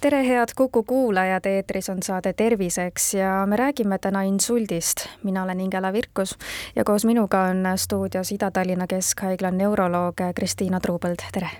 tere, head Kuku kuulajad, eetris on saade Terviseks ja me räägime täna insuldist. mina olen Ingela Virkus ja koos minuga on stuudios Ida-Tallinna Keskhaigla neuroloog Kristiina Truubõld, tere!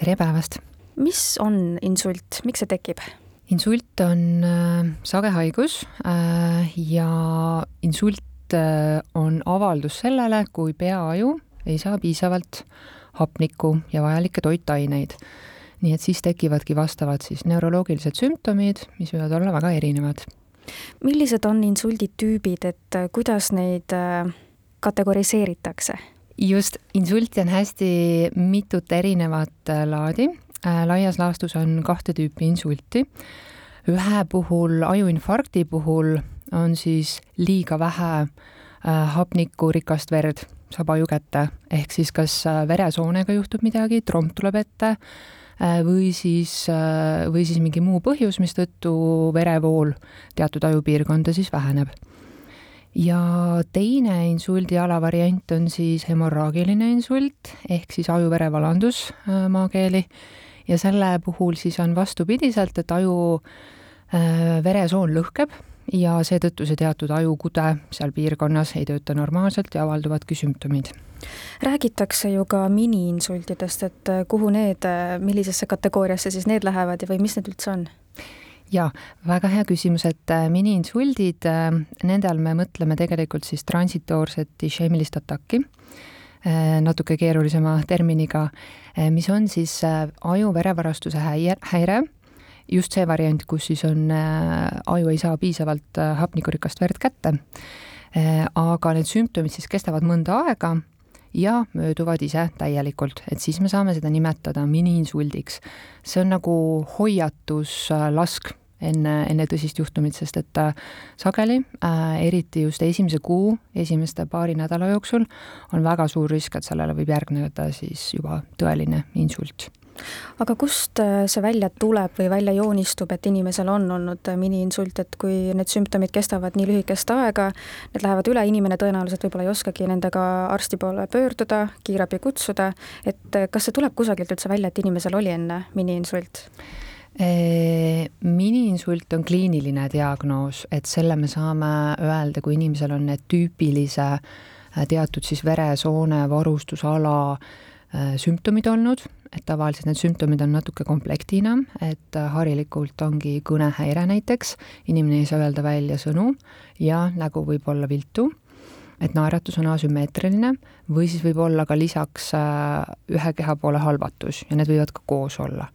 tere päevast! mis on insult, miks see tekib? insult on äh, sage haigus äh, ja insult äh, on avaldus sellele, kui peaaju ei saa piisavalt hapnikku ja vajalikke toitaineid nii et siis tekivadki vastavad siis neuroloogilised sümptomid, mis võivad olla väga erinevad. millised on insulditüübid, et äh, kuidas neid äh, kategoriseeritakse? just, insulti on hästi mitut erinevat äh, laadi. laias laastus on kahte tüüpi insulti. ühe puhul, ajuinfarkti puhul on siis liiga vähe hapnikurikast verd saab aju kätte, ehk siis kas veresoonega juhtub midagi, tromp tuleb ette või siis, äh, või siis mingi muu põhjus, mistõttu verevool teatud ajupiirkonda siis väheneb. ja teine insuldi alavariant on siis hemorraagiline insult ehk siis aju-verevalandus äh, maakeeli ja selle puhul siis on vastupidiselt, et aju veresoon lõhkeb ja seetõttu see teatud ajukude seal piirkonnas ei tööta normaalselt ja avalduvadki sümptomid räägitakse ju ka miniinsultidest, et äh, kuhu need, äh, millisesse kategooriasse siis need lähevad ja või mis need üldse on? jaa, väga hea küsimus, et äh, miniinsuldid, nende all me mõtleme tegelikult siis transitoorset išeemilist ataki, natuke keerulisema terminiga, mis on siis aju-verevarastuse häire, häire, just see variant, kus siis on, aju ei saa piisavalt hapnikurikast verd kätte. aga need sümptomid siis kestavad mõnda aega ja mööduvad ise täielikult, et siis me saame seda nimetada miniinsuldiks. see on nagu hoiatuslask enne, enne tõsist juhtumit, sest et äh, sageli äh,, eriti just esimese kuu, esimeste paari nädala jooksul, on väga suur risk, et sellele võib järgneda siis juba tõeline insult aga kust äh, see välja tuleb või välja joonistub, et inimesel on olnud äh, miniinsult, et kui need sümptomid kestavad nii lühikest aega, need lähevad üle, inimene tõenäoliselt võib-olla ei oskagi nendega arsti poole pöörduda, kiirabi kutsuda, et äh, kas see tuleb kusagilt üldse välja, et inimesel oli enne miniinsult? Miniinsult on kliiniline diagnoos, et selle me saame öelda, kui inimesel on need tüüpilise teatud siis veresoone varustusala sümptomid olnud et tavaliselt need sümptomid on natuke komplektina, et äh, harilikult ongi kõnehäire näiteks, inimene ei saa öelda välja sõnu ja nägu võib olla viltu, et naeratus on asümmeetriline või siis võib olla ka lisaks äh, ühe keha poole halvatus ja need võivad ka koos olla.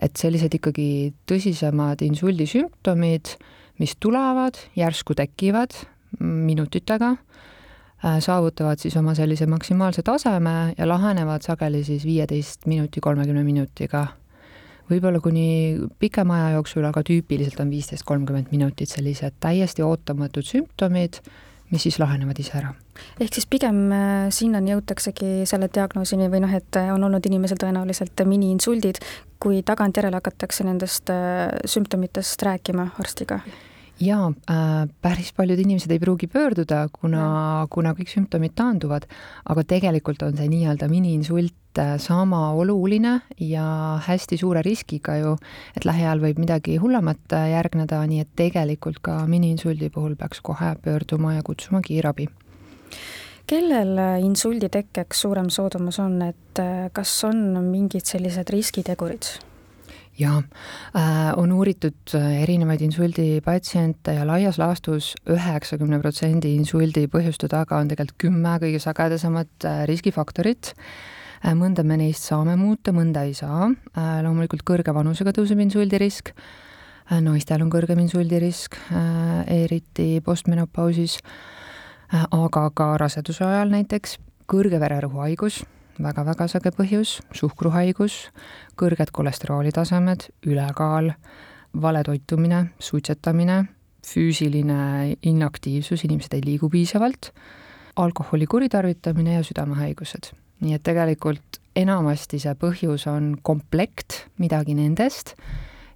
et sellised ikkagi tõsisemad insuldi sümptomid, mis tulevad, järsku tekivad minutitega saavutavad siis oma sellise maksimaalse taseme ja lahenevad sageli siis viieteist minuti, kolmekümne minutiga. võib-olla kuni pikema aja jooksul, aga tüüpiliselt on viisteist, kolmkümmend minutit sellised täiesti ootamatud sümptomid, mis siis lahenevad ise ära. ehk siis pigem äh, sinnani jõutaksegi selle diagnoosini või noh, et on olnud inimesel tõenäoliselt miniinsuldid, kui tagantjärele hakatakse nendest äh, sümptomitest rääkima arstiga jaa äh,, päris paljud inimesed ei pruugi pöörduda, kuna, kuna kõik sümptomid taanduvad, aga tegelikult on see nii-öelda miniinsult äh, sama oluline ja hästi suure riskiga ju, et lähiajal võib midagi hullemat äh, järgneda, nii et tegelikult ka miniinsuldi puhul peaks kohe pöörduma ja kutsuma kiirabi kellel äh, insuldi tekkeks suurem soodumus on, et kas on mingid sellised riskitegurid? Jaa äh,, on uuritud äh, erinevaid insuldipatsiente ja laias laastus üheksakümne protsendi insuldi põhjuste taga on tegelikult kümme kõige sagedasemat äh, riskifaktorit. Äh,. mõnda me neist saame muuta, mõnda ei saa. Äh,. loomulikult kõrge vanusega tõuseb insuldirisk. Äh,, naistel on kõrgem insuldirisk äh,, eriti postmenopausis. Äh,, aga ka raseduse ajal näiteks, kõrge vererõhu haigus väga-väga sage põhjus, suhkruhaigus, kõrged kolesterolitasemed, ülekaal, vale toitumine, suitsetamine, füüsiline inaktiivsus, inimesed ei liigu piisavalt, alkoholi kuritarvitamine ja südamehaigused. nii et tegelikult enamasti see põhjus on komplekt midagi nendest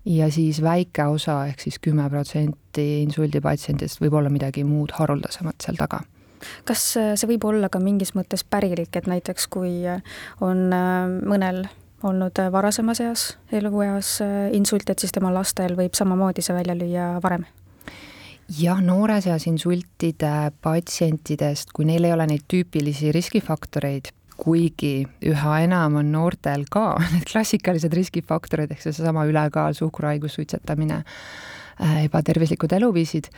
ja siis väike osa ehk siis kümme protsenti insuldipatsientidest võib olla midagi muud haruldasemat seal taga kas see võib olla ka mingis mõttes pärilik, et näiteks kui on mõnel olnud varasemas eas, elueas insult, et siis tema lastel võib samamoodi see välja lüüa varem? jah, noores eas insultide patsientidest, kui neil ei ole neid tüüpilisi riskifaktoreid, kuigi üha enam on noortel ka need klassikalised riskifaktorid, ehk seesama ülekaal, suhkruhaigus, suitsetamine, äh, ebatervislikud eluviisid,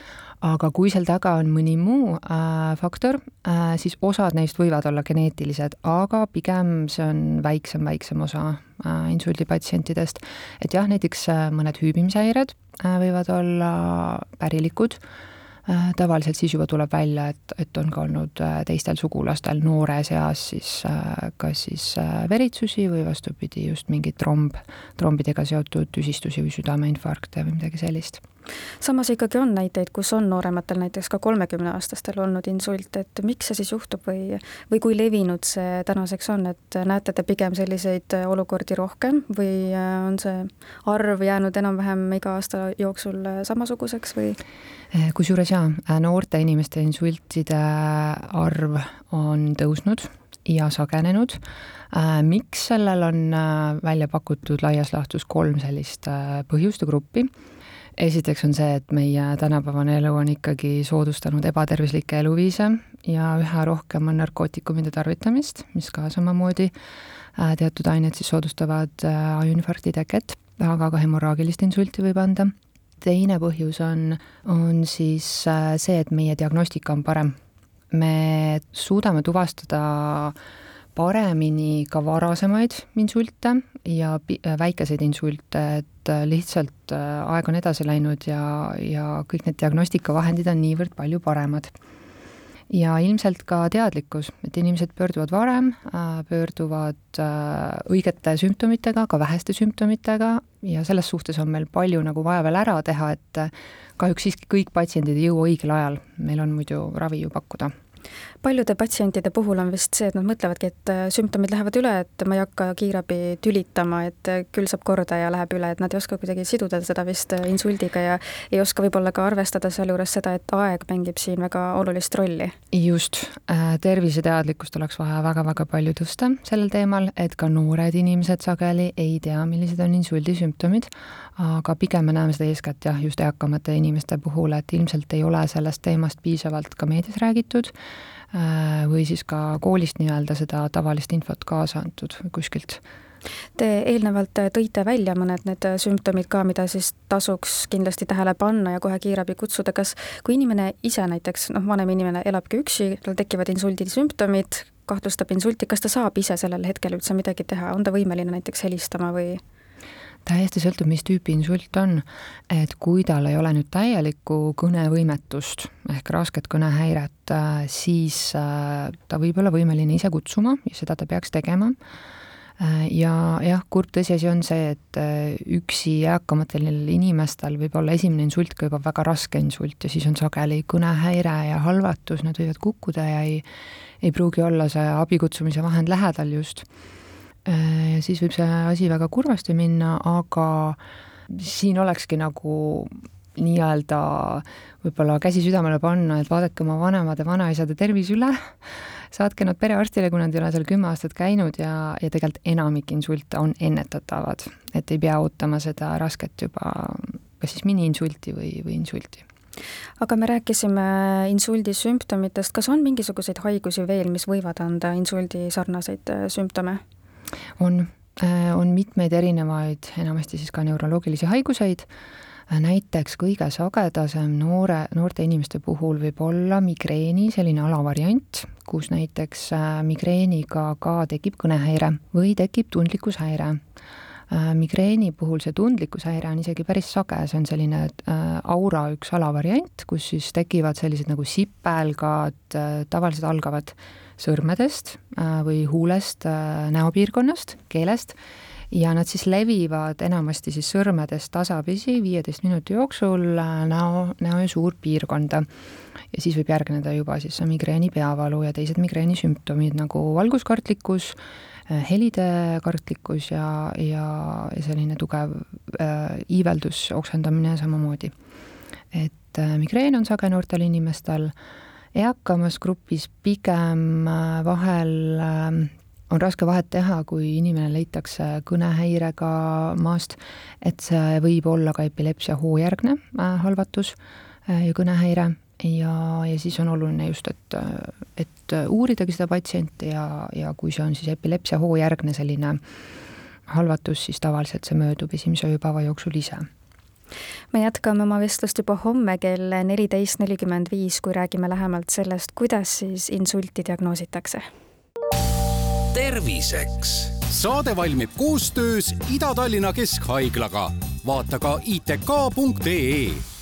aga kui seal taga on mõni muu äh, faktor äh,, siis osad neist võivad olla geneetilised, aga pigem see on väiksem, väiksem osa äh, insuldipatsientidest. et jah, näiteks äh, mõned hüübimishäired Äh, võivad olla pärilikud, äh, tavaliselt siis juba tuleb välja, et, et on ka olnud äh, teistel sugulastel noores eas siis kas siis veritsusi või vastupidi, just mingeid tromb, trombidega seotud tüsistusi või südameinfarkte või midagi sellist samas ikkagi on näiteid, kus on noorematel, näiteks ka kolmekümneaastastel olnud insult, et miks see siis juhtub või, või kui levinud see tänaseks on, et näete te pigem selliseid olukordi rohkem või äh, on see arv jäänud enam-vähem iga aasta jooksul samasuguseks või? Eh, kusjuures jaa, noorte inimeste insultide arv on tõusnud ja sagenenud. Äh, miks sellel on äh, välja pakutud laias laastus kolm sellist põhjuste gruppi esiteks on see, et meie tänapäevane elu on ikkagi soodustanud ebatervislikke eluviise ja üha rohkem on narkootikumide tarvitamist, mis ka samamoodi äh, teatud ained siis soodustavad äh, ajuinfarkti teket, aga ka hemorraagilist insulti võib anda. teine põhjus on, on siis äh, see, et meie diagnostika on parem. me suudame tuvastada paremini ka varasemaid insulte ja väikeseid insulte, et lihtsalt äh, aeg on edasi läinud ja, ja kõik need diagnostikavahendid on niivõrd palju paremad. ja ilmselt ka teadlikkus, et inimesed pöörduvad varem, äh, pöörduvad äh, õigete sümptomitega, ka väheste sümptomitega ja selles suhtes on meil palju nagu vaja veel ära teha, et kahjuks siiski kõik patsiendid ei jõua õigel ajal, meil on muidu ravi ju pakkuda paljude patsientide puhul on vist see, et nad mõtlevadki, et äh, sümptomid lähevad üle, et ma ei hakka kiirabi tülitama, et äh, küll saab korda ja läheb üle, et nad ei oska kuidagi siduda seda vist äh, insuldiga ja ei oska võib-olla ka arvestada sealjuures seda, et aeg mängib siin väga olulist rolli. just, terviseteadlikkust oleks vaja väga-väga palju tõsta sellel teemal, et ka noored inimesed sageli ei tea, millised on insuldi sümptomid, aga pigem me näeme seda eeskätt jah, just eakamate inimeste puhul, et ilmselt ei ole sellest teemast piisavalt ka meedias räägitud või siis ka koolist nii-öelda seda tavalist infot kaasa antud kuskilt. Te eelnevalt tõite välja mõned need sümptomid ka, mida siis tasuks kindlasti tähele panna ja kohe kiirabi kutsuda, kas kui inimene ise näiteks, noh, vanem inimene elabki üksi, tal tekivad insuldi sümptomid, kahtlustab insulti, kas ta saab ise sellel hetkel üldse midagi teha, on ta võimeline näiteks helistama või? Täiesti sõltub, mis tüüpi insult on. et kui tal ei ole nüüd täielikku kõnevõimetust ehk rasket kõnehäiret, äh, siis äh, ta võib olla võimeline ise kutsuma ja seda ta peaks tegema. Äh, ja jah, kurb tõsiasi on see, et üksi eakamatel inimestel võib olla esimene insult ka juba väga raske insult ja siis on sageli kõnehäire ja halvatus, nad võivad kukkuda ja ei, ei pruugi olla see abikutsumise vahend lähedal just siis võib see asi väga kurvasti minna, aga siin olekski nagu nii-öelda võib-olla käsi südamele panna, et vaadake oma vanemade, vanaisade tervis üle, saatke nad perearstile, kui nad ei ole seal kümme aastat käinud ja, ja tegelikult enamik insulte on ennetatavad, et ei pea ootama seda rasket juba kas siis miniinsulti või, või insulti. Aga me rääkisime insuldi sümptomitest, kas on mingisuguseid haigusi veel, mis võivad anda insuldi sarnaseid äh, sümptome? On, äh, on mitmeid erinevaid, enamasti siis ka neuroloogilisi haiguseid, äh, näiteks kõige sagedasem noore, noorte inimeste puhul võib olla migreeni selline alavariant, kus näiteks äh, migreeniga ka tekib kõnehäire või tekib tundlikkushäire. Migreeni puhul see tundlikkushäire on isegi päris sage, see on selline aura üks alavariant, kus siis tekivad sellised nagu sipelgad, tavaliselt algavad sõrmedest äh, või huulest, äh, näopiirkonnast, keelest ja nad siis levivad enamasti siis sõrmedest tasapisi viieteist minuti jooksul näo, näo ja suurpiirkonda. ja siis võib järgneda juba siis migreeni peavalu ja teised migreeni sümptomid nagu valguskartlikkus, helidekartlikkus ja, ja, ja selline tugev äh, iiveldus, oksendamine samamoodi. et äh, migreen on sage noortel inimestel, eakamas grupis pigem äh, vahel äh, on raske vahet teha, kui inimene leitakse kõnehäirega maast, et see võib olla ka epilepsia hoojärgne äh, halvatus äh, ja kõnehäire. Ja, ja siis on oluline just, et, et uuridagi seda patsienti ja, ja kui see on siis epilepsia hoojärgne selline halvatus, siis tavaliselt see möödub esimese ööpäeva jooksul ise me jätkame oma vestlust juba homme kell neliteist nelikümmend viis, kui räägime lähemalt sellest, kuidas siis insulti diagnoositakse terviseks. saade valmib koostöös Ida-Tallinna Keskhaiglaga. vaata ka itk.ee